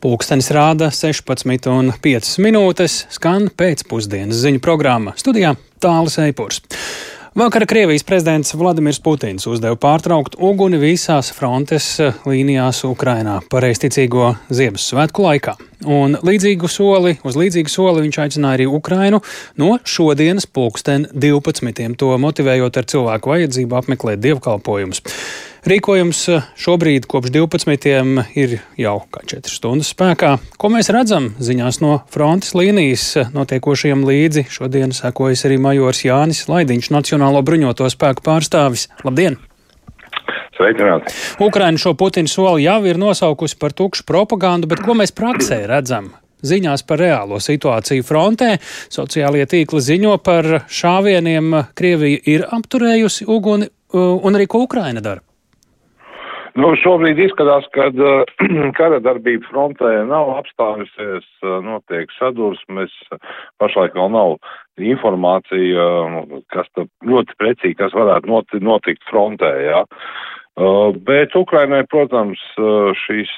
Pūkstens rāda 16,5 minūtes, skan pēcpusdienas ziņu programma. Studijā Tālis Eipurs. Vakar Krievijas prezidents Vladimirs Putins uzdeva pārtraukt uguni visās frontes līnijās Ukrainā pareizticīgo Ziemassvētku laikā. Un līdzīgu soli, uz līdzīgu soli viņš aicināja arī Ukrainu no šodienas pulksten 12. to motivējot ar cilvēku vajadzību apmeklēt dievkalpojumus. Rīkojums eh, šobrīd kopš 12. ir jau kā 4 stundas spēkā. Ko mēs redzam ziņās no frontes līnijas eh, notiekošajam līdzi? Šodien sekojas arī majors Jānis Laidiņš, Nacionālo bruņoto spēku pārstāvis. Labdien! Sveicināti! Ukraina šo Putina soli jau ir nosaukusi par tukšu propagandu, bet ko mēs praksē redzam? Ziņās par reālo situāciju frontē sociālie tīkli ziņo par šāvieniem. Krievija ir apturējusi uguni, un arī ko Ukraina dara. Nu, šobrīd izskatās, ka uh, kara darbība frontē nav apstājusies, uh, notiek sadursmes, pašlaik vēl nav informācija, uh, kas ļoti precīzi, kas varētu notikt, frontē, jā. Bet Ukrainai, protams, šīs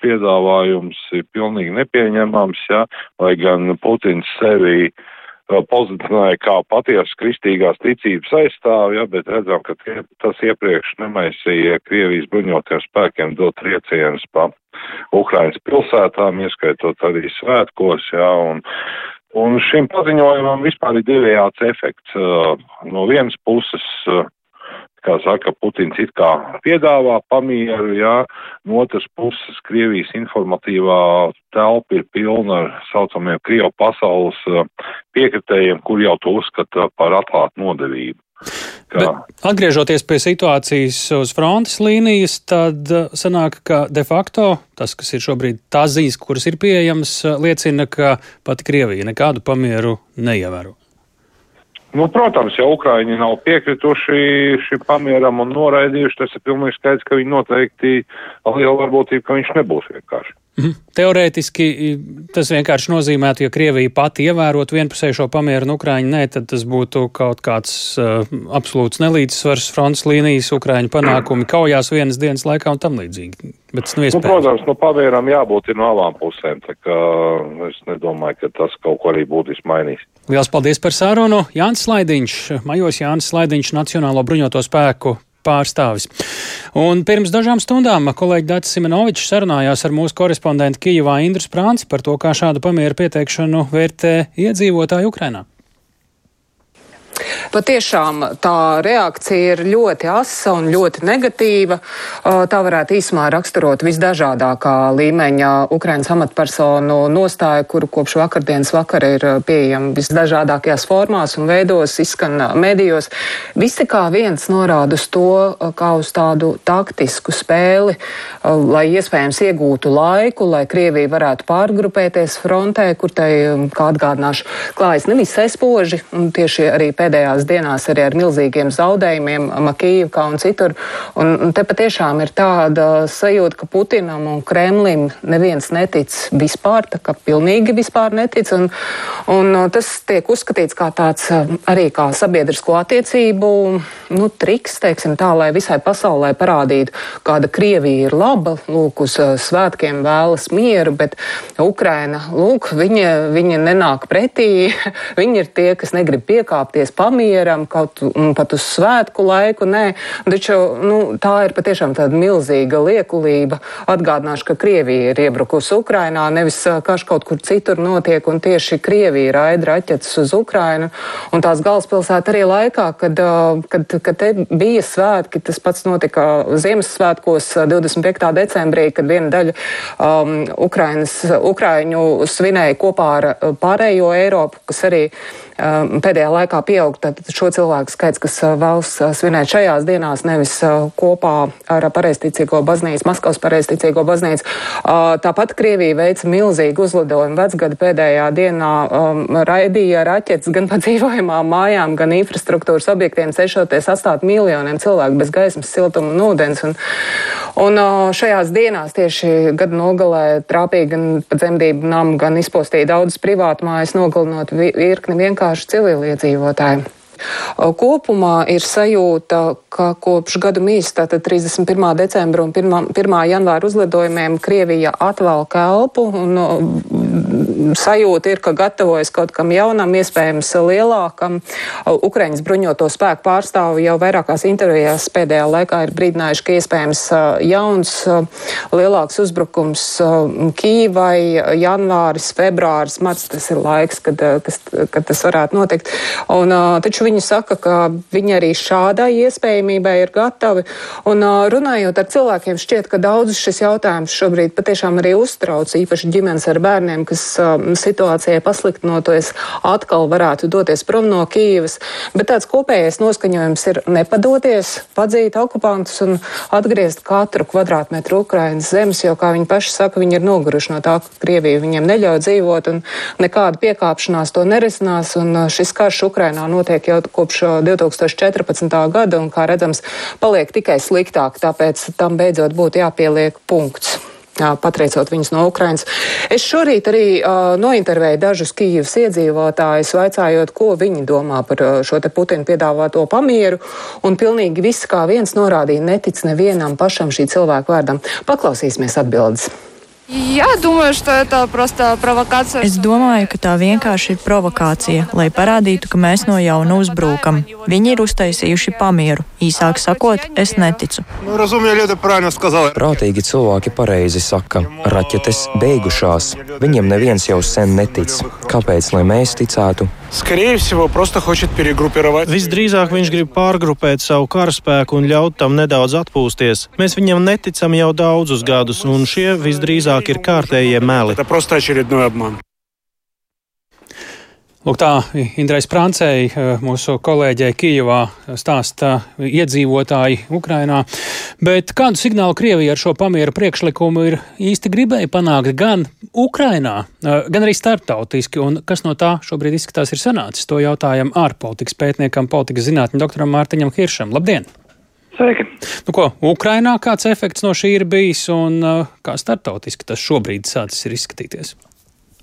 piedāvājums ir pilnīgi nepieņemams, jā, lai gan Putins sevi uh, pozicionēja kā patiesas kristīgās ticības aizstāvi, ja, bet redzam, ka tas iepriekš nemaisīja Krievijas bruņotajiem spēkiem dot triecienus pa Ukrainas pilsētām, ieskaitot arī svētkos, ja, un, un šim paziņojumam vispār ir divējāds efekts. No vienas puses kā saka, Putins it kā piedāvā pamieru, jā, no otras puses Krievijas informatīvā telpa ir pilna ar saucamiem Krievu pasaules eh, piekritējiem, kur jau to uzskata par atklātu nodevību. Atgriežoties pie situācijas uz frontes līnijas, tad eh, sanāk, ka de facto tas, kas ir šobrīd tās ziņas, kuras ir pieejamas, eh, liecina, ka pati Krievija nekādu pamieru neievēro. Nu, protams, ja Ukraiņi nav piekrituši šim pamieram un noraidījuši, tas ir pilnīgi skaidrs, ka viņi noteikti liela varbūtība, ka viņš nebūs vienkārši. Teorētiski tas vienkārši nozīmētu, ja Krievija pati ievērot vienpusēju šo pamieru un Ukraiņu nē, tad tas būtu kaut kāds uh, absolūts nelīdzsvars fronts līnijas, Ukraiņu panākumi kaujās vienas dienas laikā un tam līdzīgi. Bet tas nav nu, nu, protams, no pamieram jābūt no abām pusēm, tā kā es nedomāju, ka tas kaut ko arī būtiski mainīs. Lielas paldies par sarunu. Jānis Slaidiņš, majos Jānis Slaidiņš, Nacionālo bruņoto spēku pārstāvis. Un pirms dažām stundām kolēģi Dārts Simenovičs sarunājās ar mūsu korespondentu Kijivā Indru Sprānci par to, kā šādu pamieru pieteikšanu vērtē iedzīvotāji Ukrainā. Patiešām tā reakcija ir ļoti asa un ļoti negatīva. Tā varētu īsumā raksturot visdažādākā līmeņa Ukrainas amatpersonu nostāju, kuru kopš vakardienas vakara ir pieejama visdažādākajās formās un veidos, izskan medijos. Visi kā viens norāda uz to, kā uz tādu taktisku spēli, lai iespējams iegūtu laiku, lai Krievija varētu pārgrupēties frontē, kur tai, kā atgādināšu, klājas nevisai spoži, un tieši arī pēdējās pēdējās dienās arī ar milzīgiem zaudējumiem Makīvkā un citur. Un, un te patiešām ir tāda sajūta, ka Putinam un Kremlim neviens netic vispār, tā kā pilnīgi vispār netic. Un, un uh, tas tiek uzskatīts kā tāds uh, arī kā sabiedrisko attiecību nu, triks, teiksim tā, lai visai pasaulē parādītu, kāda Krievija ir laba, lūk, uz uh, svētkiem vēlas mieru, bet Ukraina, lūk, viņa, viņa nenāk pretī, viņi ir tie, kas negrib piekāpties pamieru pamieram, kaut pat uz svētku laiku. Nē, taču nu, tā ir patiešām tāda milzīga liekulība. Atgādināšu, ka Krievija ir iebrukusi Ukrainā, nevis karš kaut kur citur notiek, un tieši Krievija raida raķetes uz Ukrainu. Un tās galvaspilsēta arī laikā, kad, kad, kad te bija svētki, tas pats notika Ziemassvētkos 25. decembrī, kad viena daļa um, Ukrainas, Ukraiņu svinēja kopā ar pārējo Eiropu, kas arī um, pēdējā laikā pieaug šo cilvēku skaits, kas uh, vēlas uh, svinēt šajās dienās, nevis uh, kopā ar pareizticīgo baznīcu, Maskavas pareizticīgo baznīcu. Tāpat Krievija veica milzīgu uzlidojumu vecgada pēdējā dienā, um, raidīja raķetes gan pa dzīvojamām mājām, gan infrastruktūras objektiem, cenšoties atstāt miljoniem cilvēku bez gaismas, siltuma un ūdens. Un, un šajās dienās tieši gada nogalē trāpīja gan dzemdību namu, gan izpostīja daudzas privātmājas, nogalinot virkni vienkārši civiliedzīvotāju. Kopumā ir sajūta, ka kopš gadu mīs, tātad 31. decembra un 1. 1. janvāra uzlidojumiem Krievija atvēl kelpu un sajūta ir, ka gatavojas kaut kam jaunam, iespējams lielākam. Ukraiņas bruņoto spēku pārstāvi jau vairākās intervijās pēdējā laikā ir brīdinājuši, ka iespējams jauns, lielāks uzbrukums Kīvai, janvāris, februāris, marts, tas ir laiks, kad, kas, kad tas varētu notikt. Un, taču viņi saka, ka viņi arī šādai iespējamībai ir gatavi. Un runājot ar cilvēkiem, šķiet, ka daudzus šis jautājums šobrīd patiešām arī uztrauc, īpaši ģimenes ar bērniem, kas situācijai pasliktinoties atkal varētu doties prom no Kīivas. Bet tāds kopējais noskaņojums ir nepadoties, padzīt okupantus un atgriezt katru kvadrātmetru Ukrainas zemes, jo, kā viņi paši saka, viņi ir noguruši no tā, ka Krievija viņiem neļauj dzīvot un nekāda piekāpšanās to nerisinās. Un uh, šis karš Ukrainā notiek jau kopš 2014. Uh, gada un, kā redzams, paliek tikai sliktāk, tāpēc tam beidzot būtu jāpieliek punkts patriecot viņus no Ukrainas. Es šorīt arī uh, nointervēju dažus Kīivas iedzīvotājus, vaicājot, ko viņi domā par uh, šo te Putina piedāvāto pamieru, un pilnīgi viss kā viens norādīja netic nevienam pašam šī cilvēku vārdam. Paklausīsimies atbildes. Я думаю, что это просто провокация. Es domāju, ka tā vienkārši ir provokācija, lai parādītu, ka mēs no jauna uzbrūkam. Viņi ir uztaisījuši pamieru. Īsāk sakot, es neticu. Prātīgi cilvēki pareizi saka, raķetes beigušās. Viņiem neviens jau sen netic. Kāpēc, lai mēs ticētu? Visdrīzāk viņš grib pārgrupēt savu karaspēku un ļaut tam nedaudz atpūsties. Mēs viņam neticam jau daudzus gadus, un šie visdrīzāk ir kārtējie meli. Lūk, tā Indrais Prancei, eh, mūsu kolēģei Kijavā, stāsta iedzīvotāji Ukrainā. Bet kādu signālu Krievija ar šo pamieru priekšlikumu ir īsti gribēja panākt gan Ukrainā, eh, gan arī starptautiski, un kas no tā šobrīd izskatās ir sanācis? To jautājam ārpolitikas pētniekam, politikas zinātņu doktoram Mārtiņam Hiršam. Labdien! Sveiki! Nu ko, Ukrainā kāds efekts no šī ir bijis, un eh, kā starptautiski tas šobrīd sācis ir izskatīties?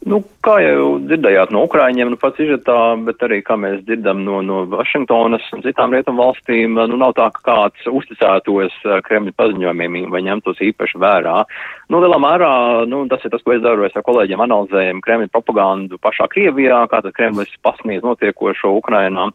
Nu, kā jau dzirdējāt no Ukraiņiem, nu pats izžetā, bet arī kā mēs dzirdam no, no Vašingtonas un citām rietumu valstīm, nu nav tā, ka kāds uzticētos eh, Kremļa paziņojumiem vai ņemtos īpaši vērā. Nu, lielā mērā, nu, tas ir tas, ko es daru, es ar kolēģiem analizējam Kremļa propagandu pašā Krievijā, kā tad Kremlis pasniedz notiekošo Ukrainā.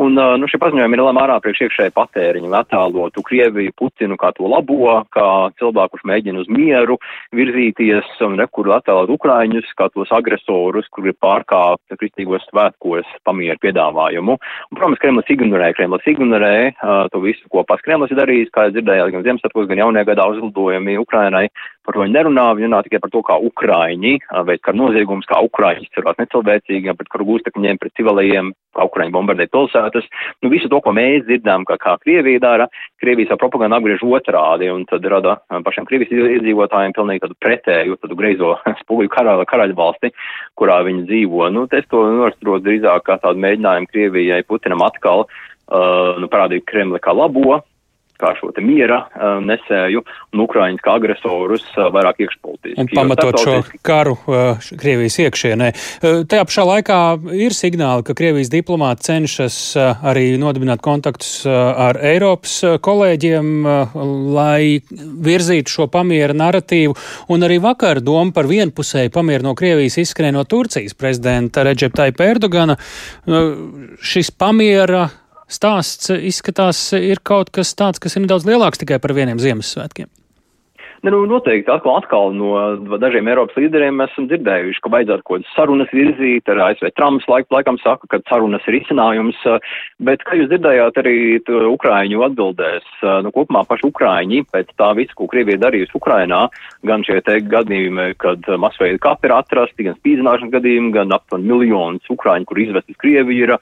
Un, nu, šie paziņojumi ir lielā mērā priekš iekšēji patēriņu, attēlotu Krieviju, Putinu kā to labo, kā cilvēku, kurš mēģina uz mieru virzīties, un rekur attēlot Ukraiņus kā tos agresorus, kuri pārkāpt kristīgos svētkos pamieru piedāvājumu. Un, protams, Kremlis ignorē, Kremlis ignorē uh, to visu, ko pats Kremlis ir darījis, kā dzirdējāt, gan Ziemassvētkos, gan jaunajā gadā uzlidojumi Ukrainai. Par to viņi nerunā, viņi runā tikai par to, kā Ukraiņi veids kara noziegums, kā Ukraiņi izturās necilvēcīgi, pret karu gūstekņiem, pret civilajiem, kā Ukraiņi bombardē pilsētas. Nu, visu to, ko mēs dzirdām, kā, kā Krievija dara, Krievija savu propagandu apgriež otrādi un tad rada pašiem Krievijas iedzīvotājiem pilnīgi tādu pretēju, tādu greizo spoguļu karaļa, karaļa valsti, kurā viņi dzīvo. Nu, es to noraksturotu drīzāk kā tādu mēģinājumu Krievijai Putinam atkal uh, nu, parādīt Kremli kā labo, kā šo te miera nesēju un Ukraiņas kā agresorus vairāk iekšpolitiski. Un pamatot šo karu Krievijas iekšienē. Tajā pašā laikā ir signāli, ka Krievijas diplomāti cenšas arī nodibināt kontaktus ar Eiropas kolēģiem, lai virzītu šo pamiera narratīvu. Un arī vakar doma par vienpusēju pamieru no Krievijas izskrēja no Turcijas prezidenta Reģeptai Perdogana. Uh, šis pamiera stāsts izskatās ir kaut kas tāds, kas ir nedaudz lielāks tikai par vieniem Ziemassvētkiem. Ne, nu, noteikti atkal, atkal no dažiem Eiropas līderiem mēs esam dzirdējuši, ka vajadzētu kaut kādas sarunas virzīt, ar ASV Trumps laik, laikam saka, ka sarunas ir izcinājums, bet, kā jūs dzirdējāt, arī Ukraiņu atbildēs, nu, kopumā paši Ukraiņi pēc tā visu, ko Krievija darījusi Ukrainā, gan šie te gadījumi, kad masveida kapi ir atrasti, gan spīdzināšanas gadījumi, gan aptuveni miljonus Ukraiņu, kur izvest uz Krieviju ir,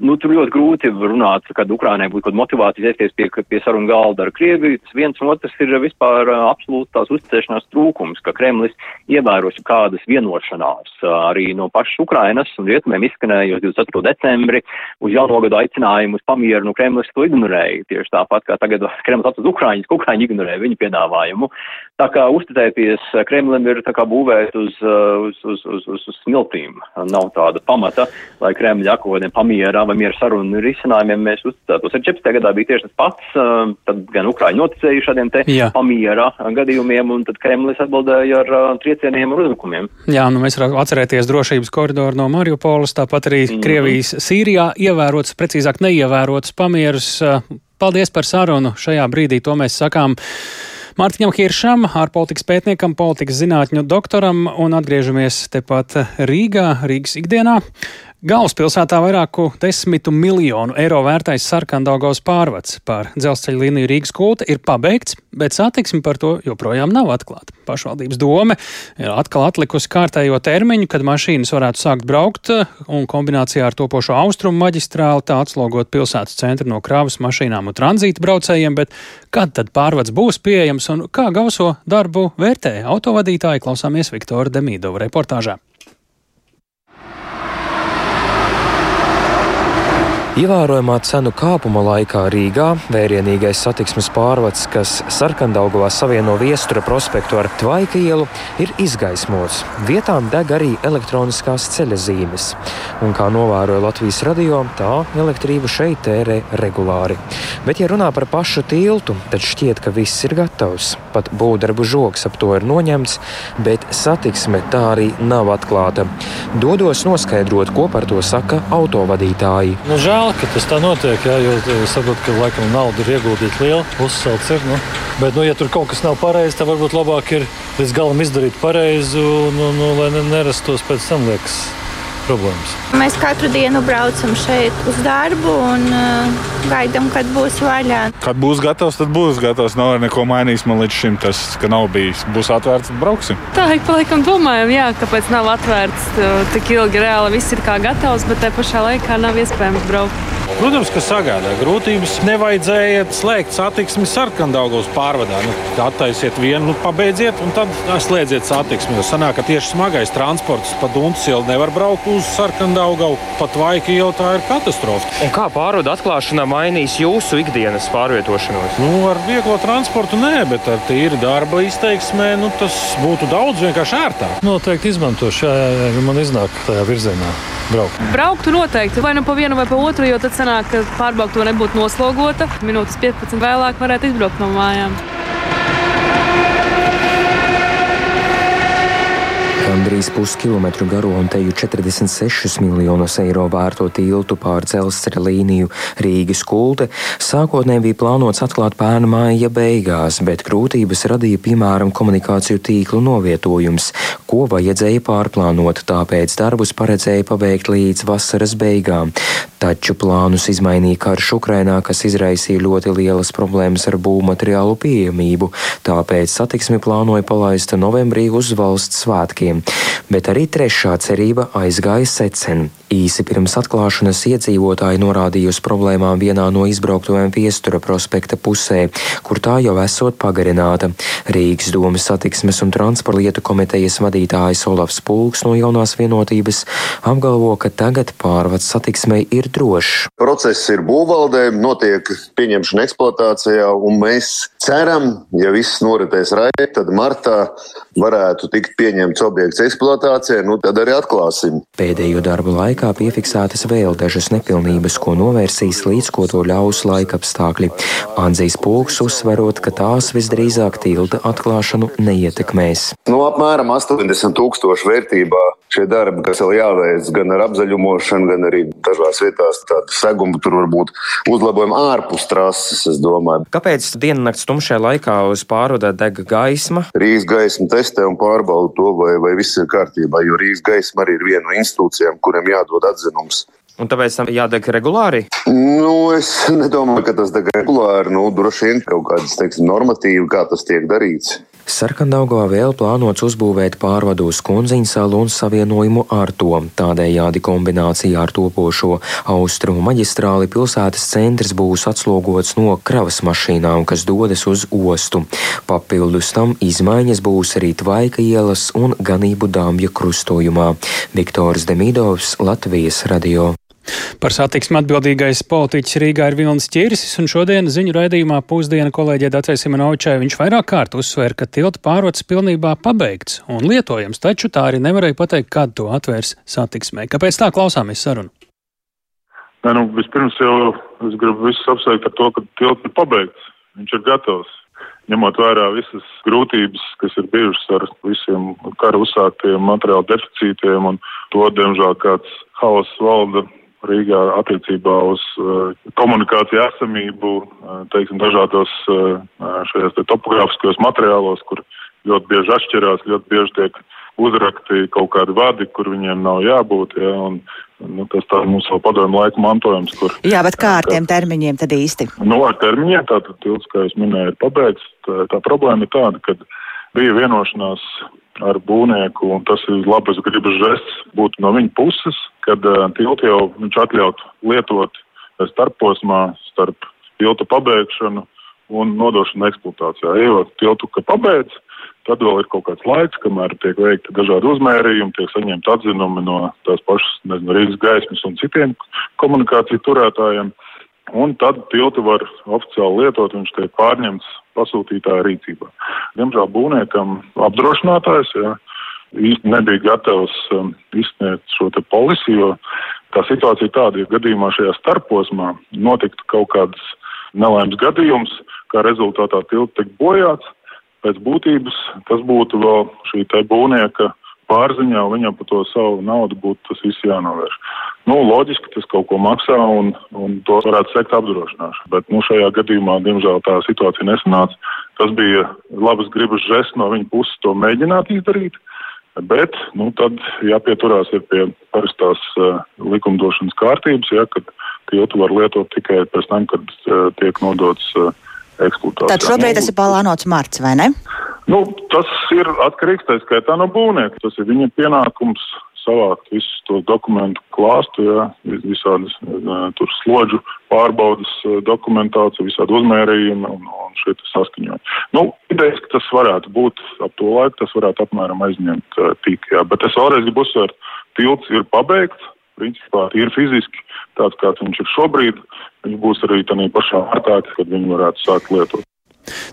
nu, tur ļoti grūti runāt, kad Ukrainai būtu kaut motivācija ēsties pie, pie sarunu galda ar Krieviju, tas viens un otrs ir vispār absolūti būtu tās uzticēšanās trūkums, ka Kremlis ievēros kādas vienošanās arī no pašas Ukrainas un rietumiem izskanēja 24. decembri uz jauno gadu aicinājumu uz pamieru, nu Kremlis to ignorēja. Tieši tāpat kā tagad Kremlis atlas Ukraiņas, ka Ukraiņi ignorē viņu piedāvājumu. Tā kā uzticēties Kremlim ir tā kā būvēt uz, uz, uz, uz, uz, uz smiltīm. Nav tāda pamata, lai Kremļa kaut kādiem pamierā vai miera sarunu risinājumiem mēs uzticētos. Ar 14. gadā bija tieši tas pats, tad gan Ukraiņi noticēja šādiem te Jā. pamiera gadījumiem, un tad Kremlis atbildēja ar triecieniem un uzbrukumiem. Jā, nu mēs varam atcerēties drošības koridoru no Mariupolas, tāpat arī mm. Krievijas Sīrijā ievērots, precīzāk neievērots pamierus. Paldies par sarunu. Šajā brīdī to mēs sakām. Mārtiņam Hiršam, ārpolitikas pētniekam, politikas zinātņu doktoram un atgriežamies tepat Rīgā, Rīgas ikdienā. Galvaspilsētā vairāku desmitu miljonu eiro vērtais sarkandaugos pārvads par dzelzceļa līniju Rīgas kulta ir pabeigts, bet satiksme par to joprojām nav atklāta. Pašvaldības dome ir atkal atlikusi kārtējo termiņu, kad mašīnas varētu sākt braukt, un kombinācijā ar topošo austrumu maģistrāli tā atslogot pilsētas centru no kravas mašīnām un tranzīta braucējiem, bet kad tad pārvads būs pieejams un kā gauso darbu vērtē autovadītāji, klausāmies Viktora Demīdova reportāžā. Ievērojamā cenu kāpuma laikā Rīgā vērienīgais satiksmes pārvads, kas sarkandaugovā savieno Viestura prospektu ar Tvaika ielu, ir izgaismots. Vietām deg arī elektroniskās ceļa zīmes. Un kā novēroja Latvijas radio, tā elektrību šeit tērē regulāri. Bet, ja runā par pašu tiltu, tad šķiet, ka viss ir gatavs. Pat būvdarbu žoks ap to ir noņemts, bet satiksme tā arī nav atklāta. Dodos noskaidrot, ko par to saka autovadītāji. Nu, žēl žēl, ka tas tā notiek. Jā, jo es saprotu, ka laikam nauda ir ieguldīta liela, uzcelts ir. Nu. Bet, nu, ja tur kaut kas nav pareizi, tad varbūt labāk ir līdz galam izdarīt pareizi, nu, nu, lai nerastos pēc tam liekas problēmas. Mēs katru dienu braucam šeit uz darbu un uh, gaidām, kad būs vaļā. Kad būs gatavs, tad būs gatavs. Nav neko mainījis man līdz šim. Tas, ka nav bijis, būs atvērts, brauksim. Tā ik pa laikam domājam, jā, kāpēc nav atvērts tik ilgi reāli. Viss ir kā gatavs, bet te pašā laikā nav iespējams braukt. Protams, ka sagādā grūtības. Nevajadzēja slēgt satiksmi sarkandaugos pārvadā. Nu, attaisiet vienu, nu, pabeidziet, un tad slēdziet satiksmi. Jo sanāk, ka tieši smagais transports pa Dunkas ielu nevar braukt uz sarkandaugavu. Pat vaika ielu tā ir katastrofa. Un kā pārvada atklāšana mainīs jūsu ikdienas pārvietošanos? Nu, ar vieglo transportu nē, bet ar tīri darba izteiksmē nu, tas būtu daudz vienkārši ērtāk. Noteikti izmantošu, ja, ja man iznāk tajā virzienā braukt. Brauktu noteikti vai nu pa vienu vai pa otru, jo tad sanāk, ka pārbaudta nebūtu noslogota. Minūtes 15 vēlāk varētu izbraukt no mājām. Gandrīz puskilometru garo un teju 46 miljonus eiro vērto tiltu pār dzelzceļa līniju Rīgas kulte. Sākotnēji bija plānots atklāt pērnu māja beigās, bet grūtības radīja piemēram komunikāciju tīklu novietojums, ko vajadzēja pārplānot, tāpēc darbus paredzēja pabeigt līdz vasaras beigām. Taču plānus izmainīja karš Ukrainā, kas izraisīja ļoti lielas problēmas ar būvmateriālu pieejamību, tāpēc satiksmi plānoja palaist novembrī uz valsts svētkiem bet arī trešā cerība aizgāja secen. Īsi pirms atklāšanas iedzīvotāji norādīja uz problēmām vienā no izbrauktuvēm Viestura prospekta pusē, kur tā jau esot pagarināta. Rīgas domas satiksmes un transporta lietu komitejas vadītājs Olafs Pulks no jaunās vienotības apgalvo, ka tagad pārvads satiksmei ir drošs. Process ir būvvaldē, notiek pieņemšana eksploatācijā, un mēs ceram, ja viss noritēs raiti, tad martā varētu tikt pieņemts objekts eksploatācijai, nu tad arī atklāsim. Pēdējo darbu laiku laikā piefiksētas vēl dažas nepilnības, ko novērsīs līdz ko to ļaus laika apstākļi. Andzīs Pulks uzsverot, ka tās visdrīzāk tilta atklāšanu neietekmēs. Nu, apmēram 80 tūkstošu vērtībā šie darbi, kas vēl jāveic gan ar apzaļumošanu, gan arī dažās vietās tādu segumu, tur var būt uzlabojumi ārpus trases, es domāju. Kāpēc diennakts tumšajā laikā uz pārvadā deg gaisma? Rīgas gaisma testē un pārbauda to, vai, vai viss ir kārtībā, jo Rīgas gaisma arī ir viena no institūcijām, kuriem jādod jādod atzinums. Un tāpēc tam jādeg regulāri? Nu, es nedomāju, ka tas deg regulāri. Nu, droši vien kaut kādas teiksim, normatīvi, kā tas tiek darīts. Sarkandaugā vēl plānots uzbūvēt pārvadu uz Kunziņu salu un savienojumu ar to. Tādējādi kombinācijā ar topošo austrumu maģistrāli pilsētas centrs būs atslogots no kravas mašīnām, kas dodas uz ostu. Papildus tam izmaiņas būs arī Tvaika ielas un Ganību dāmja krustojumā. Viktors Demidovs, Latvijas radio. Par satiksmi atbildīgais politiķis Rīgā ir Vilnis Čirsis, un šodien ziņu raidījumā pusdiena kolēģē Dacei Simonovičai viņš vairāk kārt uzsvēra, ka tilta pārvads pilnībā pabeigts un lietojams, taču tā arī nevarēja pateikt, kad to atvērs satiksmē. Kāpēc tā klausāmies sarunu? Nē, nu, vispirms jau es gribu visus apsveikt ar to, ka tilts ir pabeigts. Viņš ir gatavs. Ņemot vērā visas grūtības, kas ir bijušas ar visiem kara uzsāktiem materiālu deficītiem un to, diemžēl, kāds hauss valda Rīgā attiecībā uz uh, komunikāciju esamību, uh, teiksim, dažādos uh, šajos te topogrāfiskajos materiālos, kur ļoti bieži atšķirās, ļoti bieži tiek uzrakti kaut kādi vadi, kur viņiem nav jābūt. Ja, un, nu, tas tā mums vēl padomju laika mantojums. Kur, Jā, bet kā ar tiem termiņiem tad īsti? Nu, ar termiņiem tātad tilts, kā jūs minējāt, ir pabeigts. Tā, tā problēma ir tāda, ka bija vienošanās ar būvnieku, un tas ir labas gribas žests būtu no viņa puses, kad uh, tiltu jau viņš atļautu lietot starposmā starp tiltu pabeigšanu un nodošanu eksploatācijā. Ejot tiltu, ka pabeidz, tad vēl ir kaut kāds laiks, kamēr tiek veikti dažādi uzmērījumi, tiek saņemti atzinumi no tās pašas, nezinu, Rīgas gaismas un citiem komunikāciju turētājiem. Un tad tiltu var oficiāli lietot, viņš tiek pārņemts pasūtītāja rīcībā. Diemžēl būvniekam apdrošinātājs ja, īsti nebija gatavs um, izsniegt šo te polisi, jo tā situācija tāda, ja gadījumā šajā starposmā notiktu kaut kāds nelaimes gadījums, kā rezultātā tilts tiek bojāts, pēc būtības tas būtu vēl šī te būvnieka pārziņā, viņam par to savu naudu būtu tas viss jānovērš. Nu, loģiski tas kaut ko maksā un, un to varētu sekt apdrošināšana. Bet nu, šajā gadījumā, diemžēl, tā situācija nesanāca. Tas bija labas gribas žests no viņa puses to mēģināt izdarīt. Bet nu, tad jāpieturās pie parastās uh, likumdošanas kārtības, ja, kad tiltu var lietot tikai pēc tam, kad uh, tiek nodots uh, eksploatācijā. Tad šobrīd tas ir plānots marts, vai ne? Nu, tas ir atkarīgs tā skaitā no būvnieka. Tas ir viņa pienākums savākt visus tos dokumentu klāstu, ja, visādas tur slodžu pārbaudas dokumentāciju, visādi uzmērījumi un, un šie saskaņojumi. Nu, idejas, ka tas varētu būt ap to laiku, tas varētu apmēram aizņemt tik, jā. Bet es vēlreiz gribu uzsvērt, tilts ir pabeigts, principā ir fiziski tāds, kāds viņš ir šobrīd. Viņš būs arī tādā pašā martā, kad viņi varētu sākt lietot.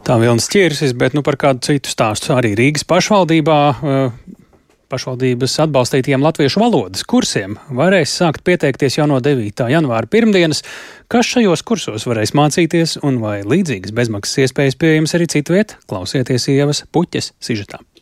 Tā Vilnis ķirsis, bet nu par kādu citu stāstu arī Rīgas pašvaldībā. Uh, pašvaldības atbalstītiem latviešu valodas kursiem varēs sākt pieteikties jau no 9. janvāra pirmdienas. Kas šajos kursos varēs mācīties un vai līdzīgas bezmaksas iespējas pieejamas arī citu vietu? Klausieties ievas puķes sižetām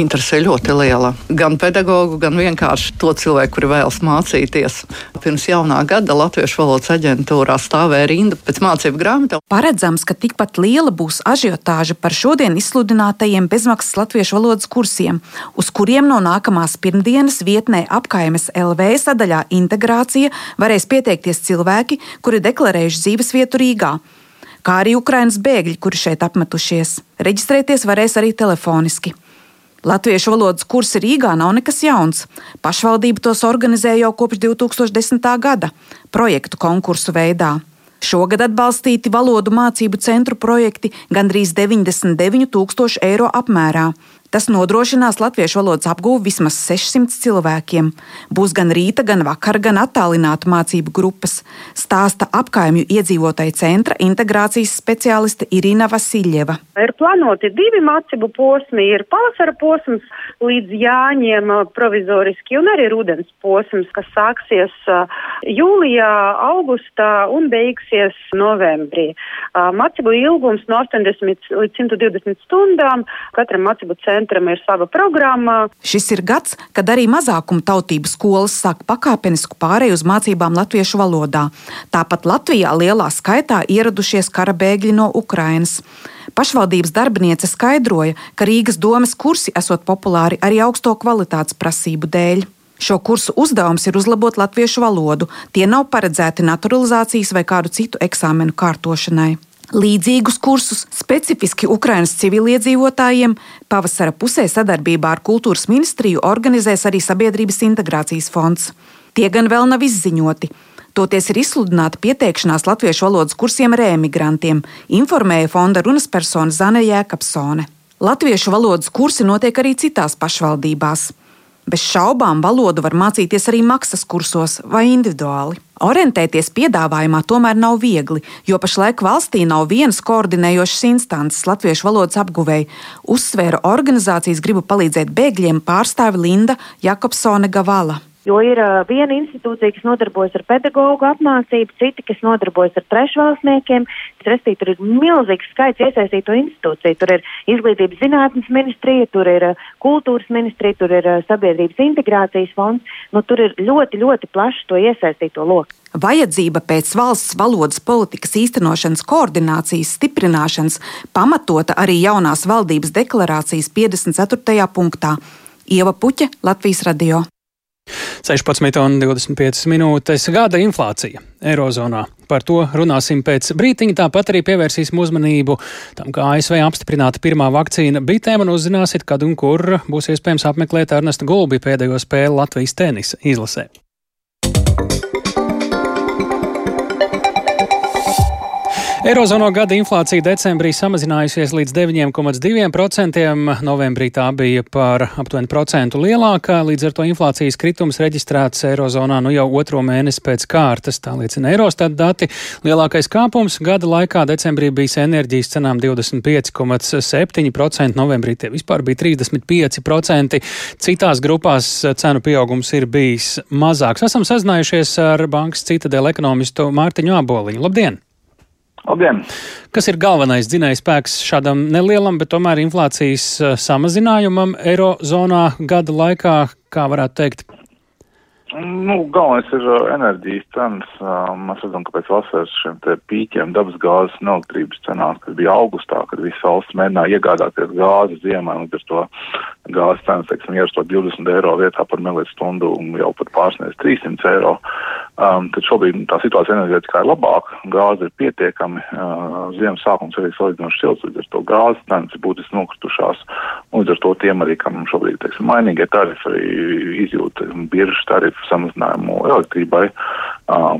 interese ļoti liela. Gan pedagoģu, gan vienkārši to cilvēku, kuri vēlas mācīties. Pirms jaunā gada Latviešu valodas aģentūrā stāvēja rinda pēc mācību grāmatām. Paredzams, ka tikpat liela būs ažiotāža par šodien izsludinātajiem bezmaksas latviešu valodas kursiem, uz kuriem no nākamās pirmdienas vietnē apkaimes LV sadaļā integrācija varēs pieteikties cilvēki, kuri deklarējuši dzīvesvietu Rīgā kā arī Ukraiņas bēgļi, kuri šeit apmetušies. Reģistrēties varēs arī telefoniski. Latviešu valodas kursi Rīgā nav nekas jauns. Pašvaldība tos organizē jau kopš 2010. gada, projektu konkursu veidā. Šogad atbalstīti valodu mācību centru projekti gandrīz 99 tūkstoši eiro apmērā. Tas nodrošinās latviešu valodas apgūvi vismaz 600 cilvēkiem. Būs gan rīta, gan vakara, gan attālinātu mācību grupas, stāsta apkaimju iedzīvotāju centra integrācijas speciāliste Irina Vasiljeva. Ir plānoti divi mācību posmi. Ir pavasara posms līdz jāņem provizoriski un arī rudens posms, kas sāksies jūlijā, augustā un beigsies novembrī. Mācību ilgums no 80 līdz 120 stundām katram mācību centram centram ir sava programma. Šis ir gads, kad arī mazākuma tautību skolas sāk pakāpenisku pārēju uz mācībām latviešu valodā. Tāpat Latvijā lielā skaitā ieradušies kara bēgļi no Ukrainas. Pašvaldības darbiniece skaidroja, ka Rīgas domes kursi esot populāri arī augsto kvalitātes prasību dēļ. Šo kursu uzdevums ir uzlabot latviešu valodu. Tie nav paredzēti naturalizācijas vai kādu citu eksāmenu kārtošanai. Līdzīgus kursus specifiski Ukraiņas civiliedzīvotājiem pavasara pusē sadarbībā ar Kultūras ministriju organizēs arī Sabiedrības integrācijas fonds. Tie gan vēl nav izziņoti. Toties ir izsludināta pieteikšanās latviešu valodas kursiem rēmigrantiem, informēja fonda runas persona Zane Jēkabsone. Latviešu valodas kursi notiek arī citās pašvaldībās. Bez šaubām valodu var mācīties arī maksas kursos vai individuāli. Orientēties piedāvājumā tomēr nav viegli, jo pašlaik valstī nav vienas koordinējošas instances latviešu valodas apguvēji. Uzsvēra organizācijas gribu palīdzēt bēgļiem pārstāve Linda Jakobsone Gavala. Jo ir uh, viena institūcija, kas nodarbojas ar pedagoģu apmācību, cita, kas nodarbojas ar trešvalstniekiem. Respektīvi, tur ir milzīgs skaits iesaistīto institūciju. Tur ir izglītības zinātnes ministrija, tur ir uh, kultūras ministrija, tur ir uh, sabiedrības integrācijas fonds. Nu, tur ir ļoti, ļoti plašs to iesaistīto loku. Vajadzība pēc valsts valodas politikas īstenošanas koordinācijas stiprināšanas pamatota arī jaunās valdības deklarācijas 54. punktā. Ieva Puķa, Latvijas radio. 16,25 minūtes gada inflācija Eirozonā. Par to runāsim pēc brītiņa. Tāpat arī pievērsīsim uzmanību tam, kā ASV apstiprināta pirmā vakcīna bitēm un uzzināsiet, kad un kur būs iespējams apmeklēt Ernesta Gulbi pēdējo spēli Latvijas tenisa izlasē. Eirozono gada inflācija decembrī samazinājusies līdz 9,2%, novembrī tā bija par aptuveni procentu lielākā, līdz ar to inflācijas kritums reģistrēts Eirozonā nu jau otro mēnesi pēc kārtas, tā liecina Eurostat dati. Lielākais kāpums gada laikā decembrī bijis enerģijas cenām 25,7%, novembrī tie vispār bija 35%, citās grupās cenu pieaugums ir bijis mazāks. Esam sazinājušies ar bankas citadēļ ekonomistu Mārtiņu Āboliņu. Labdien! Labdien! Kas ir galvenais dzinējs spēks šādam nelielam, bet tomēr inflācijas eh, samazinājumam Eirozonā gada laikā, kā varētu teikt? Nu, galvenais ir uh, enerģijas cenas. Uh, mēs redzam, ka pēc vasaras šiem pīķiem dabas gāzes un elektrības cenās, kas bija augustā, kad visi valsts mēģināja iegādāties gāzi ziemā, un ar to gāzes cenas, teiksim, ierastot 20 eiro vietā par melietu stundu un jau pat pārsniedz 300 eiro. Um, tad šobrīd tā situācija enerģētikā ir labāka, gāze ir pietiekami, uh, ziemas sākums arī salīdzinoši silts, līdz ar to gāzes cenas ir būtiski nokritušās, un līdz ar to tiem arī, kam šobrīd, teiksim, mainīgie tarifi arī izjūt biržas tarifu samazinājumu elektrībai,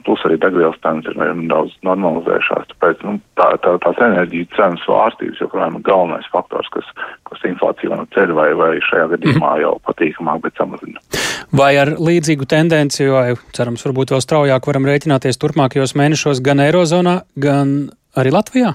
plus arī degvielas cenas ir nedaudz normalizējušās. Tāpēc nu, tā, tā, tās enerģijas cenas svārstības joprojām ir galvenais faktors, kas, kas inflāciju no ceļ vai, vai šajā gadījumā jau patīkamāk, bet samazina. Vai ar līdzīgu tendenci, vai cerams, varbūt vēl straujāk varam rēķināties turpmākajos mēnešos gan Eirozonā, gan arī Latvijā?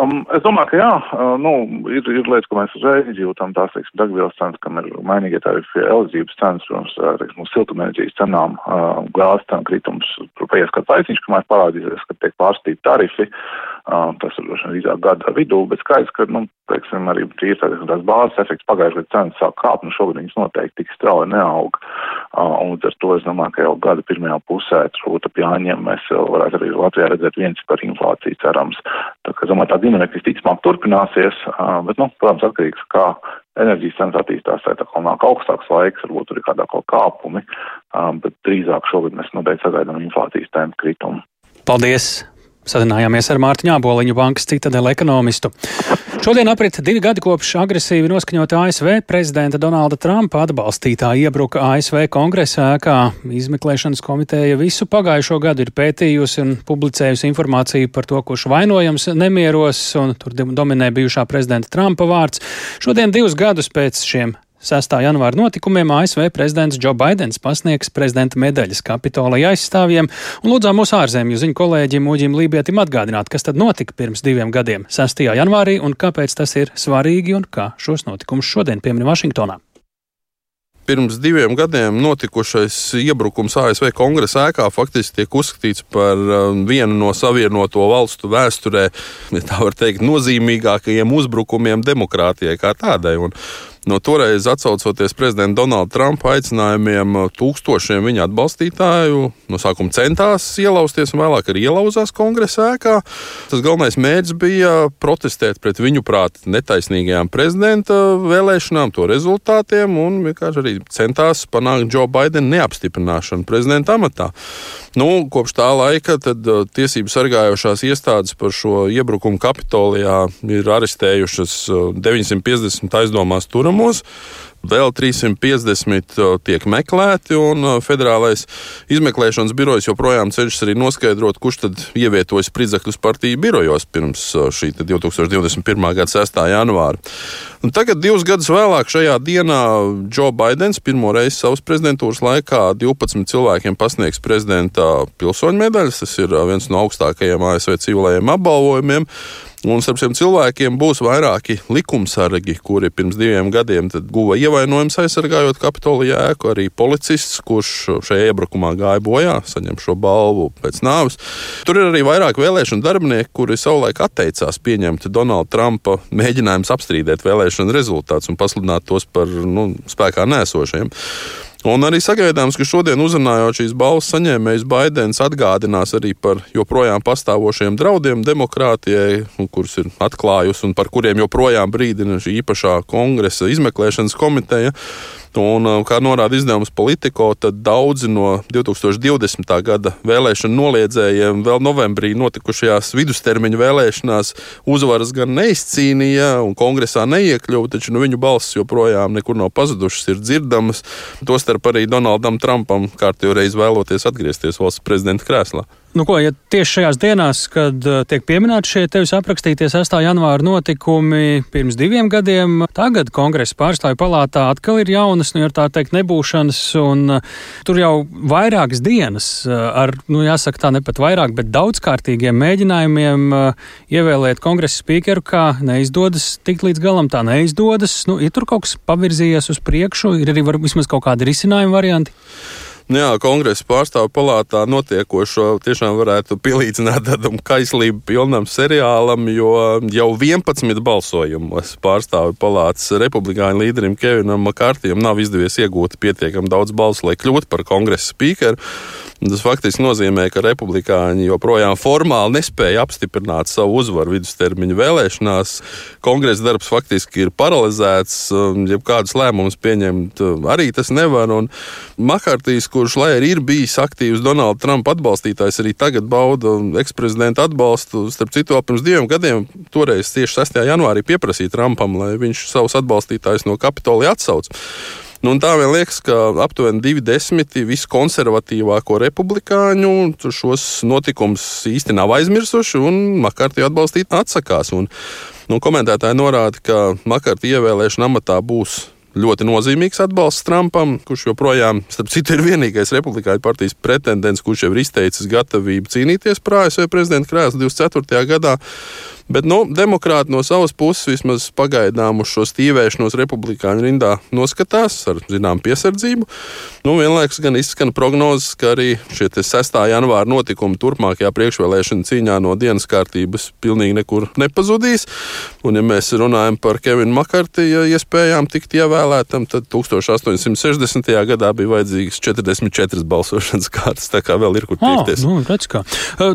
Um, es domāju, ka jā, uh, nu, ir, ir lietas, ko mēs uzreiz izjūtam, tās, teiksim, degvielas cenas, kam ir mainīgie tarifi, elektrības cenas, protams, uh, teiksim, siltumenerģijas cenām, uh, gāzes cenu kritums, tur paies kāds laiciņš, kamēr parādīsies, ka tiek pārstīti tarifi, uh, tas ir droši vien drīzāk gada vidū, bet skaidrs, ka, nu, teiksim, arī ir tāds, bāzes efekts pagājušajā gadā cenas sāk kāpt, nu, šogad viņas noteikti tik strauji neaug, un ar to es domāju, ka jau gada pirmajā pusē, turbūt ap jāņem, mēs varētu arī Latvijā redzēt viens par inflāciju cerams. Tā, ka, domāju, tā dinamika visticamāk turpināsies, bet, nu, protams, atkarīgs, kā enerģijas cenas attīstās, vai tā kā nāk augstāks laiks, varbūt tur ir kādā kaut kāpumi, bet drīzāk šogad mēs noteikti sagaidām inflācijas tempu kritumu. Paldies! Sazinājāmies ar Mārtiņu Āboliņu bankas citadela ekonomistu. Šodien aprit divi gadi kopš agresīvi noskaņota ASV prezidenta Donalda Trumpa atbalstītāja iebruka ASV kongresa ēkā. Izmeklēšanas komiteja visu pagājušo gadu ir pētījusi un publicējusi informāciju par to, kurš vainojams nemieros, un tur dominē bijušā prezidenta Trumpa vārds. Šodien divus gadus pēc šiem 6. janvāra notikumiem ASV prezidents Džo Baidens pasniegs prezidenta medaļas kapitolai aizstāvjiem un lūdzām mūsu ārzemju ziņu kolēģim Uģim Lībietim atgādināt, kas tad notika pirms diviem gadiem, 6. janvārī, un kāpēc tas ir svarīgi un kā šos notikumus šodien piemin Vašingtonā pirms diviem gadiem notikušais iebrukums ASV kongresa ēkā faktiski tiek uzskatīts par um, vienu no savienoto valstu vēsturē, ja tā var teikt, nozīmīgākajiem uzbrukumiem demokrātijai kā tādai. Un No toreiz atcaucoties prezidenta Donalda Trumpa aicinājumiem, tūkstošiem viņa atbalstītāju no sākuma centās ielausties un vēlāk arī ielauzās kongresa ēkā. Tas galvenais mērķis bija protestēt pret viņu prāt netaisnīgajām prezidenta vēlēšanām, to rezultātiem un vienkārši arī centās panākt Joe Bidena neapstiprināšanu prezidenta amatā. Nu, kopš tā laika tad, uh, tiesību sargājošās iestādes par šo iebrukumu Kapitolijā ir arestējušas 950 uh, aizdomās turamos. Vēl 350 tiek meklēti, un federālais izmeklēšanas birojs joprojām cenšas arī noskaidrot, kurš tad ievietojas Spridzekļus partiju birojos pirms šī 2021. gada 6. janvāra. Un tagad, divus gadus vēlāk, šajā dienā Džo Baidens pirmo reizi savas prezidentūras laikā 12 cilvēkiem pasniegs prezidenta pilsoņu medaļas. Tas ir viens no augstākajiem ASV civilajiem apbalvojumiem. Un starp šiem cilvēkiem būs vairāki likumsargi, kuri pirms diviem gadiem guva ievainojumus aizsargājot Kapitolija ēku. Arī policists, kurš šajā iebrukumā gāja bojā, saņem šo balvu pēc nāves. Tur ir arī vairāk vēlēšanu darbinieki, kuri savulaik atteicās pieņemt Donalda Trumpa mēģinājumus apstrīdēt vēlēšanu rezultātus un pasludināt tos par nu, spēkā nēsošiem. Un arī sagaidāms, ka šodien uzrunājot šīs balvas saņēmējus, Baidens atgādinās arī par joprojām pastāvošiem draudiem demokrātijai, kurus ir atklājusi un par kuriem joprojām brīdina šī īpašā kongresa izmeklēšanas komiteja. Un, uh, kā norāda izdevums Politico, tad daudzi no 2020. gada vēlēšanu noliedzējiem vēl novembrī notikušajās vidustermiņa vēlēšanās uzvaras gan neizcīnīja un kongresā neiekļuva, taču nu, viņu balss joprojām nekur nav pazudušas, ir dzirdamas. Tostarp arī Donaldam Trumpam kārtīgi reiz vēloties atgriezties valsts prezidenta krēslā. Nu, ko, ja tieši šajās dienās, kad uh, tiek pieminēti šie tevis aprakstītie 6. janvāra notikumi pirms diviem gadiem, tagad kongresa pārstāvju palātā atkal ir jaunas, nu, tā teikt, nebūšanas, un uh, tur jau vairākas dienas uh, ar, nu, jāsaka tā, ne pat vairāk, bet daudzkārtīgiem mēģinājumiem ievēlēt kongresa spīkeru, kā neizdodas tikt līdz galam, tā neizdodas. Nu, ir tur kaut kas pavirzījies uz priekšu, ir arī var, vismaz kaut kādi risinājumi varianti. Nu jā, kongresa pārstāvju palātā notiekošo tiešām varētu pielīdzināt tādam kaislību pilnam seriālam, jo jau 11 balsojumos pārstāvju palātas republikāņu līderim Kevinam Makārtijam nav izdevies iegūt pietiekami daudz balsu, lai kļūtu par kongresa spīkeru. Tas faktiski nozīmē, ka republikāņi joprojām formāli nespēja apstiprināt savu uzvaru vidustermiņa vēlēšanās. Kongresa darbs faktiski ir paralizēts, jebkādus lēmumus pieņemt arī tas nevar. Un Makārtīs, kurš lai arī ir bijis aktīvs Donalda Trumpa atbalstītājs, arī tagad bauda eksprezidenta atbalstu. Starp citu, pirms diviem gadiem, toreiz tieši 6. janvārī pieprasīja Trumpam, lai viņš savus atbalstītājus no Kapitolija atsauc. Nu, tā vien liekas, ka aptuveni divi desmiti viskonservatīvāko republikāņu šos notikumus īsti nav aizmirsuši un Makartī atbalstīt atsakās. Un, nu, komentētāji norāda, ka Makartī ievēlēšana amatā būs ļoti nozīmīgs atbalsts Trumpam, kurš joprojām, starp citu, ir vienīgais republikāņu partijas pretendents, kurš jau ir izteicis gatavību cīnīties par ASV prezidenta krēslu 24. gadā. Bet nu, demokrāti no savas puses vismaz pagaidām uz šo stīvēšanos republikāņu rindā noskatās ar zināmu piesardzību. Nu, vienlaikus gan izskan prognozes, ka arī šie 6. janvāra notikumi turpmākajā priekšvēlēšana cīņā no dienas kārtības pilnīgi nekur nepazudīs. Un, ja mēs runājam par Kevinu Makartiju iespējām tikt ievēlētam, tad 1860. gadā bija vajadzīgas 44 balsošanas kārtas. Tā kā vēl ir kur tiekties. Oh, nu,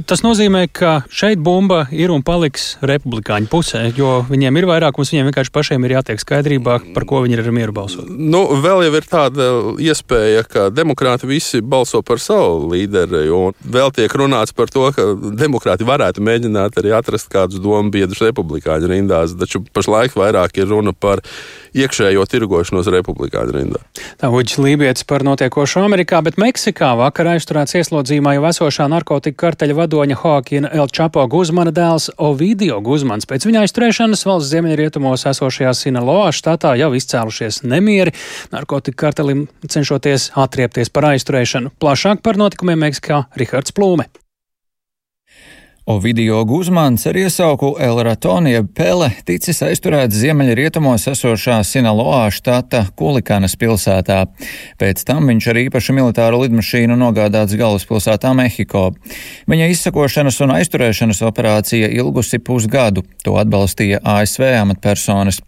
Tas nozīmē, ka šeit bumba ir un paliks republikāņu pusē, jo viņiem ir vairākums, viņiem vienkārši pašiem ir jātiek skaidrībā, par ko viņi ir ar mieru balsot. Nu, vēl jau ir tāda iespēja, ka demokrāti visi balso par savu līderi, un vēl tiek runāts par to, ka demokrāti varētu mēģināt arī atrast kādus domu biedrus republikāņu rindās, taču pašlaik vairāk ir runa par iekšējo tirgošanos republikāņu rindā. Tā Uģis Lībijams par notiekošo Amerikā, bet Meksikā vakar aizturēts ieslodzījumā jau esošā narkotika karteļa vadoņa Hoakina El Chapo Guzmana dēls Ovidio Guzmans. Pēc viņa aizturēšanas valsts ziemeļrietumos esošajā Sinaloa štatā jau izcēlušies nemieri, narkotika kartelim cenšoties atriepties par aizturēšanu. Plašāk par notikumiem Meksikā Rihards Plūme. Ovidio Guzmans ar iesauku El Ratonija Pele ticis aizturēts ziemeļrietumos esošā Sinaloā štata Kulikanas pilsētā. Pēc tam viņš ar īpašu militāru lidmašīnu nogādāts galvaspilsētā Mehiko. Viņa izsakošanas un aizturēšanas operācija ilgusi pusgadu. To atbalstīja ASV amatpersonas.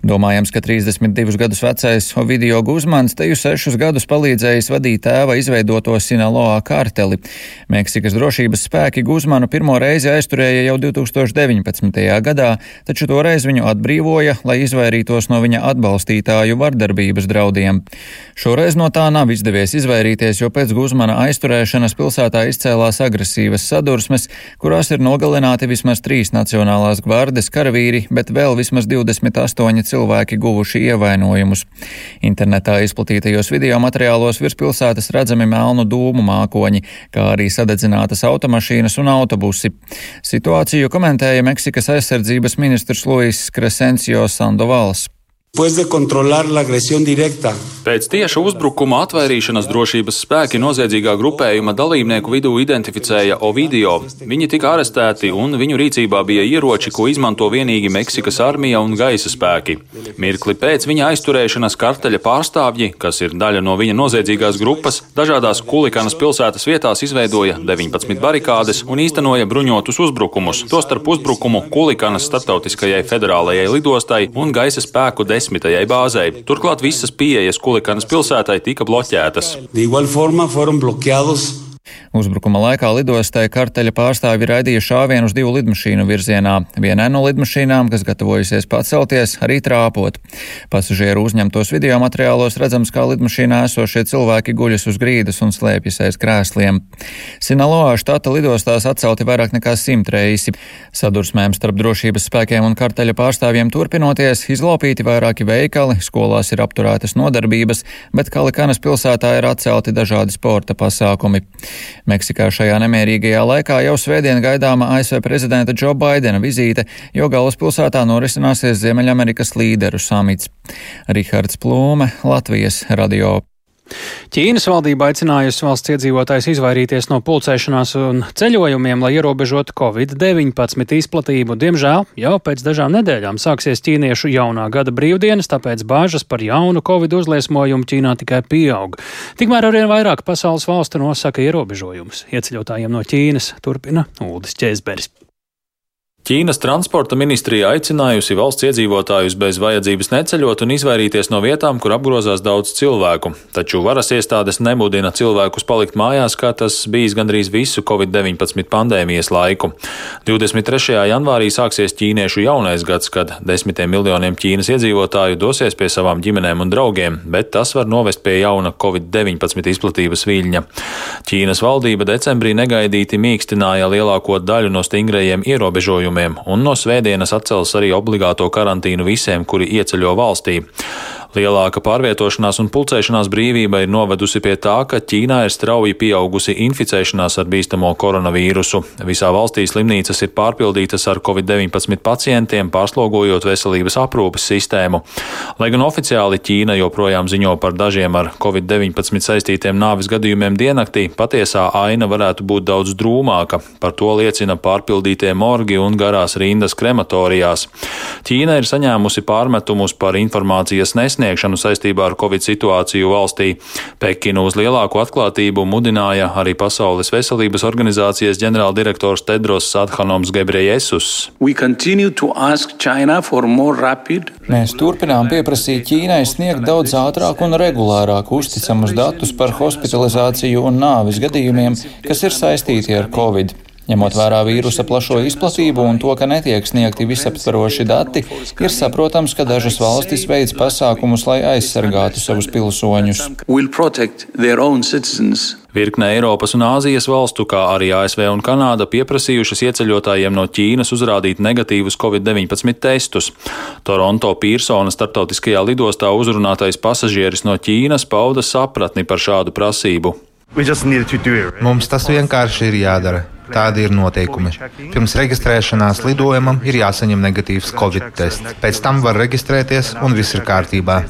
Domājams, ka 32 gadus vecais Ovidio Guzmans teju sešus gadus palīdzējis vadīt tēva izveidoto Sinaloā karteli. Meksikas drošības spēki Guzmanu pirmo reizi aizturēja jau 2019. gadā, taču toreiz viņu atbrīvoja, lai izvairītos no viņa atbalstītāju vardarbības draudiem. Šoreiz no tā nav izdevies izvairīties, jo pēc Guzmana aizturēšanas pilsētā izcēlās agresīvas sadursmes, kurās ir nogalināti vismaz trīs Nacionālās gvardes karavīri, bet vēl vismaz 28 cilvēki guvuši ievainojumus. Internetā izplatītajos video materiālos virs pilsētas redzami melnu dūmu mākoņi, kā arī sadedzinātas automašīnas un autobusi. Situāciju komentēja Meksikas aizsardzības ministrs Luis Crescencio Sandovals. Pēc tieša uzbrukuma atvairīšanas drošības spēki noziedzīgā grupējuma dalībnieku vidū identificēja Ovidio. Viņi tika arestēti un viņu rīcībā bija ieroči, ko izmanto vienīgi Meksikas armija un gaisa spēki. Mirkli pēc viņa aizturēšanas karteļa pārstāvji, kas ir daļa no viņa noziedzīgās grupas, dažādās Kulikanas pilsētas vietās izveidoja 19 barikādes un īstenoja bruņotus uzbrukumus, tostarp uzbrukumu Kulikanas starptautiskajai federālajai lidostai un gaisa spēku desmit desmitajai bāzei. Turklāt visas pieejas Kulikanas pilsētai tika bloķētas. Uzbrukuma laikā lidostai karteļa pārstāvi raidīja šāvienu uz divu lidmašīnu virzienā. Vienai no lidmašīnām, kas gatavojusies pacelties, arī trāpot. Pasažieru uzņemtos video materiālos redzams, kā lidmašīnā esošie cilvēki guļas uz grīdas un slēpjas aiz krēsliem. Sinaloā štata lidostās atcelti vairāk nekā simt reisi. Sadursmēm starp drošības spēkiem un karteļa pārstāvjiem turpinoties, izlaupīti vairāki veikali, skolās ir apturētas nodarbības, bet Kalikanas pilsētā ir atcelti dažādi sporta pasākumi. Meksikā šajā nemierīgajā laikā jau svētdien gaidāma ASV prezidenta Džo Baidena vizīte, jo galvaspilsētā norisināsies Ziemeļamerikas līderu samits. Rihards Plūme, Latvijas radio. Ķīnas valdība aicinājusi valsts iedzīvotājs izvairīties no pulcēšanās un ceļojumiem, lai ierobežotu Covid-19 izplatību. Diemžēl jau pēc dažām nedēļām sāksies ķīniešu jaunā gada brīvdienas, tāpēc bāžas par jaunu Covid uzliesmojumu Ķīnā tikai pieaug. Tikmēr arvien vairāk pasaules valstu nosaka ierobežojumus. Ieceļotājiem no Ķīnas turpina Uldis Čēzberis. Ķīnas transporta ministrija aicinājusi valsts iedzīvotājus bez vajadzības neceļot un izvairīties no vietām, kur apgrozās daudz cilvēku, taču varas iestādes nemudina cilvēkus palikt mājās, kā tas bijis gandrīz visu Covid-19 pandēmijas laiku. 23. janvārī sāksies ķīniešu jaunais gads, kad desmitiem miljoniem Ķīnas iedzīvotāju dosies pie savām ģimenēm un draugiem, bet tas var novest pie jauna Covid-19 izplatības viļņa. Ķīnas valdība decembrī negaidīti mīkstināja lielāko daļu no stingrajiem ierobežojumiem gadījumiem, un no svētdienas atcels arī obligāto karantīnu visiem, kuri ieceļo valstī. Lielāka pārvietošanās un pulcēšanās brīvība ir novedusi pie tā, ka Ķīnā ir strauji pieaugusi inficēšanās ar bīstamo koronavīrusu. Visā valstī slimnīcas ir pārpildītas ar covid-19 pacientiem, pārslogojot veselības aprūpes sistēmu. Lai gan oficiāli Ķīna joprojām ziņo par dažiem ar covid-19 saistītiem nāvis gadījumiem diennaktī, patiesā aina varētu būt daudz drūmāka. Par to liecina pārpildītie morgi un garās rindas krematorijās. Ķīna ir saņēmusi pārmetumus par informācijas nesniegšanu sniegšanu saistībā ar Covid situāciju valstī. Pekinu uz lielāku atklātību mudināja arī Pasaules veselības organizācijas ģenerāldirektors Tedros Adhanoms Gebrejesus. Mēs turpinām pieprasīt Ķīnai sniegt daudz ātrāk un regulārāk uzticamus datus par hospitalizāciju un nāvis gadījumiem, kas ir saistīti ar Covid. Ņemot vērā vīrusa plašo izplatību un to, ka netiek sniegti visaptvaroši dati, ir saprotams, ka dažas valstis veids pasākumus, lai aizsargātu savus pilsoņus. Virkne Eiropas un Āzijas valstu, kā arī ASV un Kanāda, pieprasījušas ieceļotājiem no Ķīnas uzrādīt negatīvus covid-19 testus. Toronto Pīrsona starptautiskajā lidostā uzrunātais pasažieris no Ķīnas pauda sapratni par šādu prasību. Mums tas vienkārši ir jādara. Tādi ir noteikumi. Pirms reģistrēšanās lidojumam ir jāsaņem negatīvs covid tests. Pēc tam var reģistrēties un viss ir kārtībā.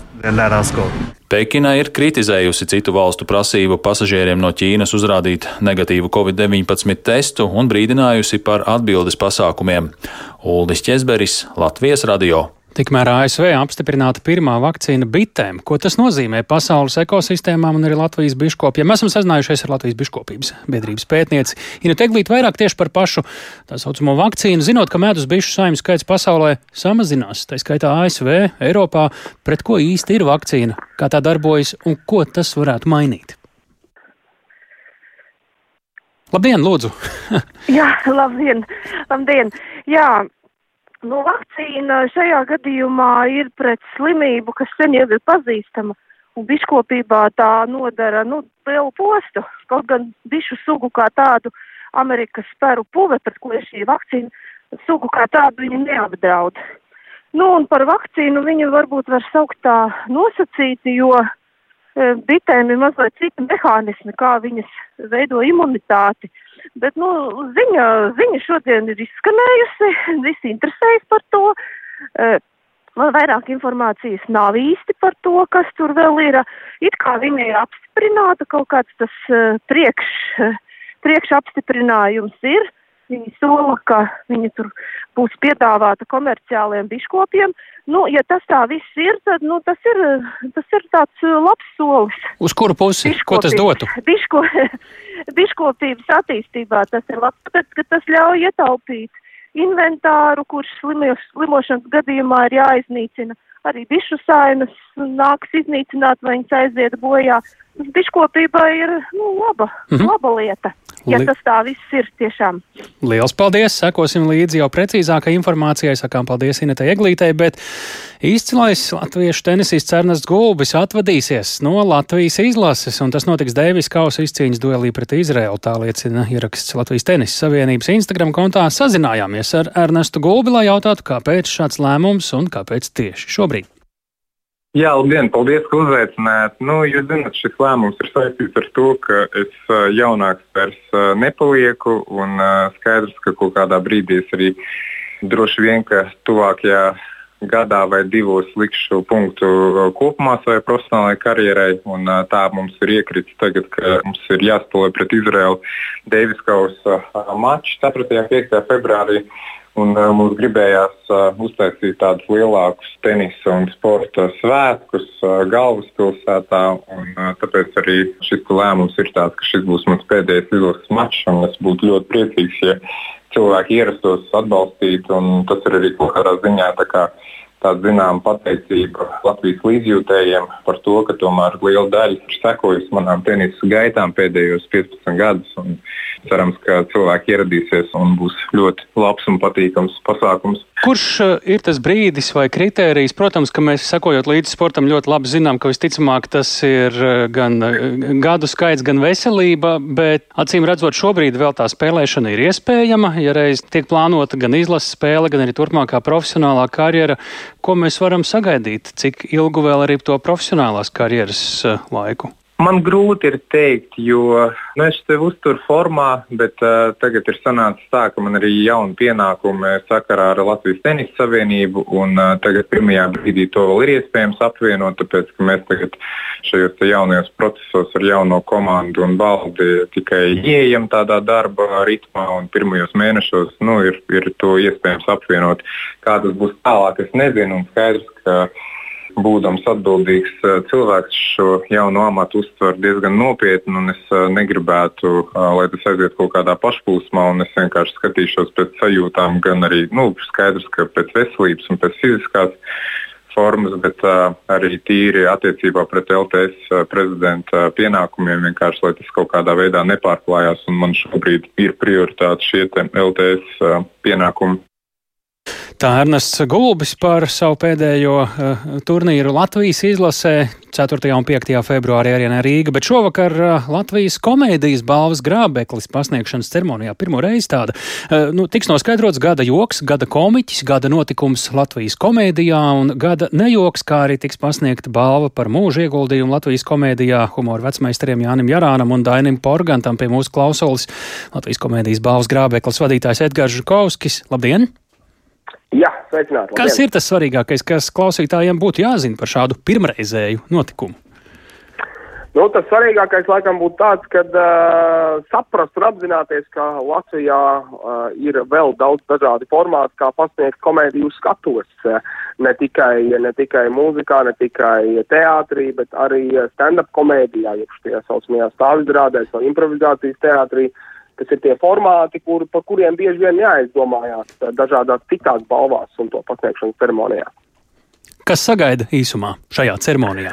Pekina ir kritizējusi citu valstu prasību pasažieriem no Ķīnas uzrādīt negatīvu covid-19 testu un brīdinājusi par atbildes pasākumiem. Uldis Česberis, Latvijas radio. Tikmēr ASV apstiprināta pirmā vakcīna bitēm. Ko tas nozīmē pasaules ekosistēmām un arī Latvijas biškopiem? Mēs esam sazinājušies ar Latvijas biškopības biedrības pētnieci Inu Teglītu vairāk tieši par pašu tā saucamo vakcīnu, zinot, ka medus bišu saimju skaits pasaulē samazinās, tā skaitā ASV, Eiropā, pret ko īsti ir vakcīna, kā tā darbojas un ko tas varētu mainīt. Labdien, lūdzu! Jā, labdien! labdien. Jā, nu, vakcīna šajā gadījumā ir pret slimību, kas sen jau ir pazīstama. Un biškopībā tā nodara nu, lielu postu. Kaut gan bišu sugu kā tādu Amerikas speru puve, pret ko ir šī vakcīna, sugu kā tādu viņi neapdraud. Nu, un par vakcīnu viņu varbūt var saukt tā nosacīti, jo E, bitēm ir mazliet citi mehānismi, kā viņas veido imunitāti. Bet, nu, ziņa, ziņa šodien ir izskanējusi, visi interesējas par to. Man e, vairāk informācijas nav īsti par to, kas tur vēl ir. It kā viņa ir apstiprināta, kaut kāds tas e, priekš, priekš apstiprinājums ir. Viņi sola, ka viņi tur būs piedāvāta komerciāliem biškopiem. Nu, ja tas tā viss ir, tad nu, tas, ir, tas ir tāds uh, labs solis. Uz kuru pusi? Biškopības, Ko tas dotu? Biško, biškopības attīstībā tas ir labs, ka tas ļauj ietaupīt inventāru, kurš slimos, slimošanas gadījumā ir jāiznīcina. Arī bišu sainas nāks iznīcināt, vai viņas aiziet bojā. Tas biškopībā ir nu, laba, mm -hmm. laba lieta ja Li tas tā viss ir tiešām. Liels paldies! Sekosim līdzi jau precīzākai informācijai. Sakām paldies Inetei Eglītei, bet izcilais latviešu tenisists Cernas Gulbis atvadīsies no Latvijas izlases, un tas notiks Deivis Kausa izcīņas duelī pret Izraelu. Tā liecina ieraksts Latvijas tenisa savienības Instagram kontā. Sazinājāmies ar Ernestu Gulbi, lai jautātu, kāpēc šāds lēmums un kāpēc tieši šobrīd. Jā, labdien, paldies, ka uzaicinājāt. Nu, jūs zināt, šis lēmums ir saistīts ar to, ka es jaunāks vairs nepalieku un skaidrs, ka kaut kādā brīdī es arī droši vien, ka tuvākajā gadā vai divos likšu punktu kopumā savai profesionālajai karjerai. Un, tā mums ir iekritis tagad, ka mums ir jāspēlē pret Izraelu Deiviskausa maču 4. un 5. februārī. Un, uh, mums gribējās uh, uztaisīt tādus lielākus tenisa un sporta svētkus uh, galvaspilsētā. Un, uh, tāpēc arī šis lēmums ir tāds, ka šis būs mans pēdējais izlases mačs. Es būtu ļoti priecīgs, ja cilvēki ierastos atbalstīt. Tas ir arī kaut kādā ziņā tā kā tāda zināmā pateicība Latvijas līdzjūtējiem par to, ka tomēr liela daļa ir sekojusi manām tenisa gaitām pēdējos 15 gadus. Cerams, ka cilvēki ieradīsies un būs ļoti labs un patīkams pasākums. Kurš uh, ir tas brīdis vai kritērijs? Protams, ka mēs sekojot līdzi sportam ļoti labi zinām, ka visticamāk tas ir uh, gan uh, gadu skaits, gan veselība, bet acīm redzot šobrīd vēl tā spēlēšana ir iespējama, ja reiz tiek plānota gan izlases spēle, gan arī turpmākā profesionālā karjera. Ko mēs varam sagaidīt? Cik ilgu vēl arī to profesionālās karjeras laiku? Man grūti ir teikt, jo nu, es tevi uzturu formā, bet uh, tagad ir sanācis tā, ka man ir jauni pienākumi sakarā ar Latvijas Tenisa Savienību. Un, uh, tagad pirmajā brīdī to vēl ir iespējams apvienot, tāpēc ka mēs tagad šajos jaunajos procesos ar jauno komandu un valdi tikai ieejam tādā darba ritmā. Pirmajos mēnešos nu, ir, ir to iespējams apvienot. Kā tas būs tālāk, es nezinu. Skaidrs, ka, būdams atbildīgs eh, cilvēks, šo jaunu amatu uztver diezgan nopietni. Es eh, negribētu, eh, lai tas aiziet kaut kādā pašplūsmā, un es vienkārši skatīšos pēc sajūtām, gan arī nu, skaidrs, ka pēc veselības un pēc fiziskās formas, bet uh, arī tīri attiecībā pret LTS uh, prezidenta pienākumiem, vienkārši lai tas kaut kādā veidā nepārklājās. Man šobrīd ir prioritāte šie LTS uh, pienākumi. Tā Ernests Gulbis par savu pēdējo uh, turnīru Latvijas izlasē 4. un 5. februārī arī Rīga, bet šovakar uh, Latvijas komēdijas balvas grābeklis pasniegšanas ceremonijā pirmo reizi tāda. Uh, nu, tiks noskaidrots gada joks, gada komiķis, gada notikums Latvijas komēdijā un gada nejoks, kā arī tiks pasniegta balva par mūža ieguldījumu Latvijas komēdijā humoru vecmeistariem Jānim Jarānam un Dainim Porgantam pie mūsu klausulas Latvijas komēdijas balvas grābeklis vadītājs Edgars Žukovskis. Labdien! Jā, sveicināti. Kas ir tas svarīgākais, kas klausītājiem būtu jāzina par šādu pirmreizēju notikumu? Nu, tas svarīgākais laikam būtu tāds, ka uh, saprast un apzināties, ka Latvijā uh, ir vēl daudz dažādi formāti, kā pasniegt komēdiju skatuves. Uh, ne, tikai, ne tikai mūzikā, ne tikai teātrī, bet arī stand-up komēdijā, jeb šajā saucamajā stāvizrādēs vai improvizācijas teātrī. Uh, kas ir tie formāti, kur, par kuriem bieži vien jāizdomājās dažādās citās balvās un to pasniegšanas ceremonijā. Kas sagaida īsumā šajā ceremonijā?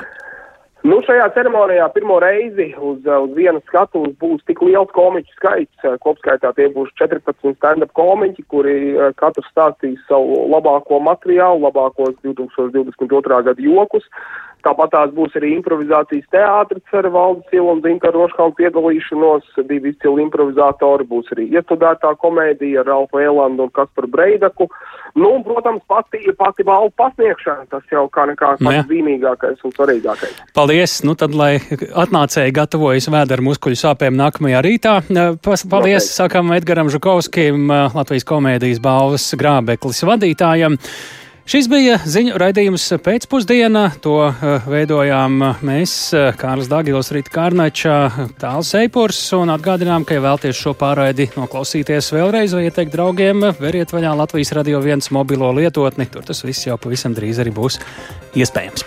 Nu, šajā ceremonijā pirmo reizi uz, uz vienas skatuves būs tik liels komiķu skaits. Kopskaitā tie būs 14 stand-up komiķi, kuri katrs stāstīs savu labāko materiālu, labākos 2022. gada jokus. Tāpat tās būs arī improvizācijas teātris ar Valdes Silu un Zinkaru Roškalnu piedalīšanos. Divi izcili improvizatori būs arī iestudētā komēdija ar Alfa Elandu un Kasparu Breidaku. Nu, un, protams, pati, pati balvu pasniegšana, tas jau kā nekā Nu pats zīmīgākais un svarīgākais. Paldies! Nu tad, lai atnācēji gatavojas vēdera muskuļu sāpēm nākamajā rītā. Pas- Paldies, Noteikti. sakām Edgaram Žukovskim, Latvijas komēdijas balvas grābeklis vadītājam. Šis bija ziņu raidījums pēcpusdienā. To eh, veidojām mēs, eh, Kārlis Dāngils, Rīta Kārnača, Tāls Eipurs, atgādinām, ka, ja vēlties šo pārraidi noklausīties vēlreiz vai ieteikt draugiem, veriet vaļā Latvijas Radio 1 mobilo lietotni. Tur tas viss jau pavisam drīz arī būs iespējams.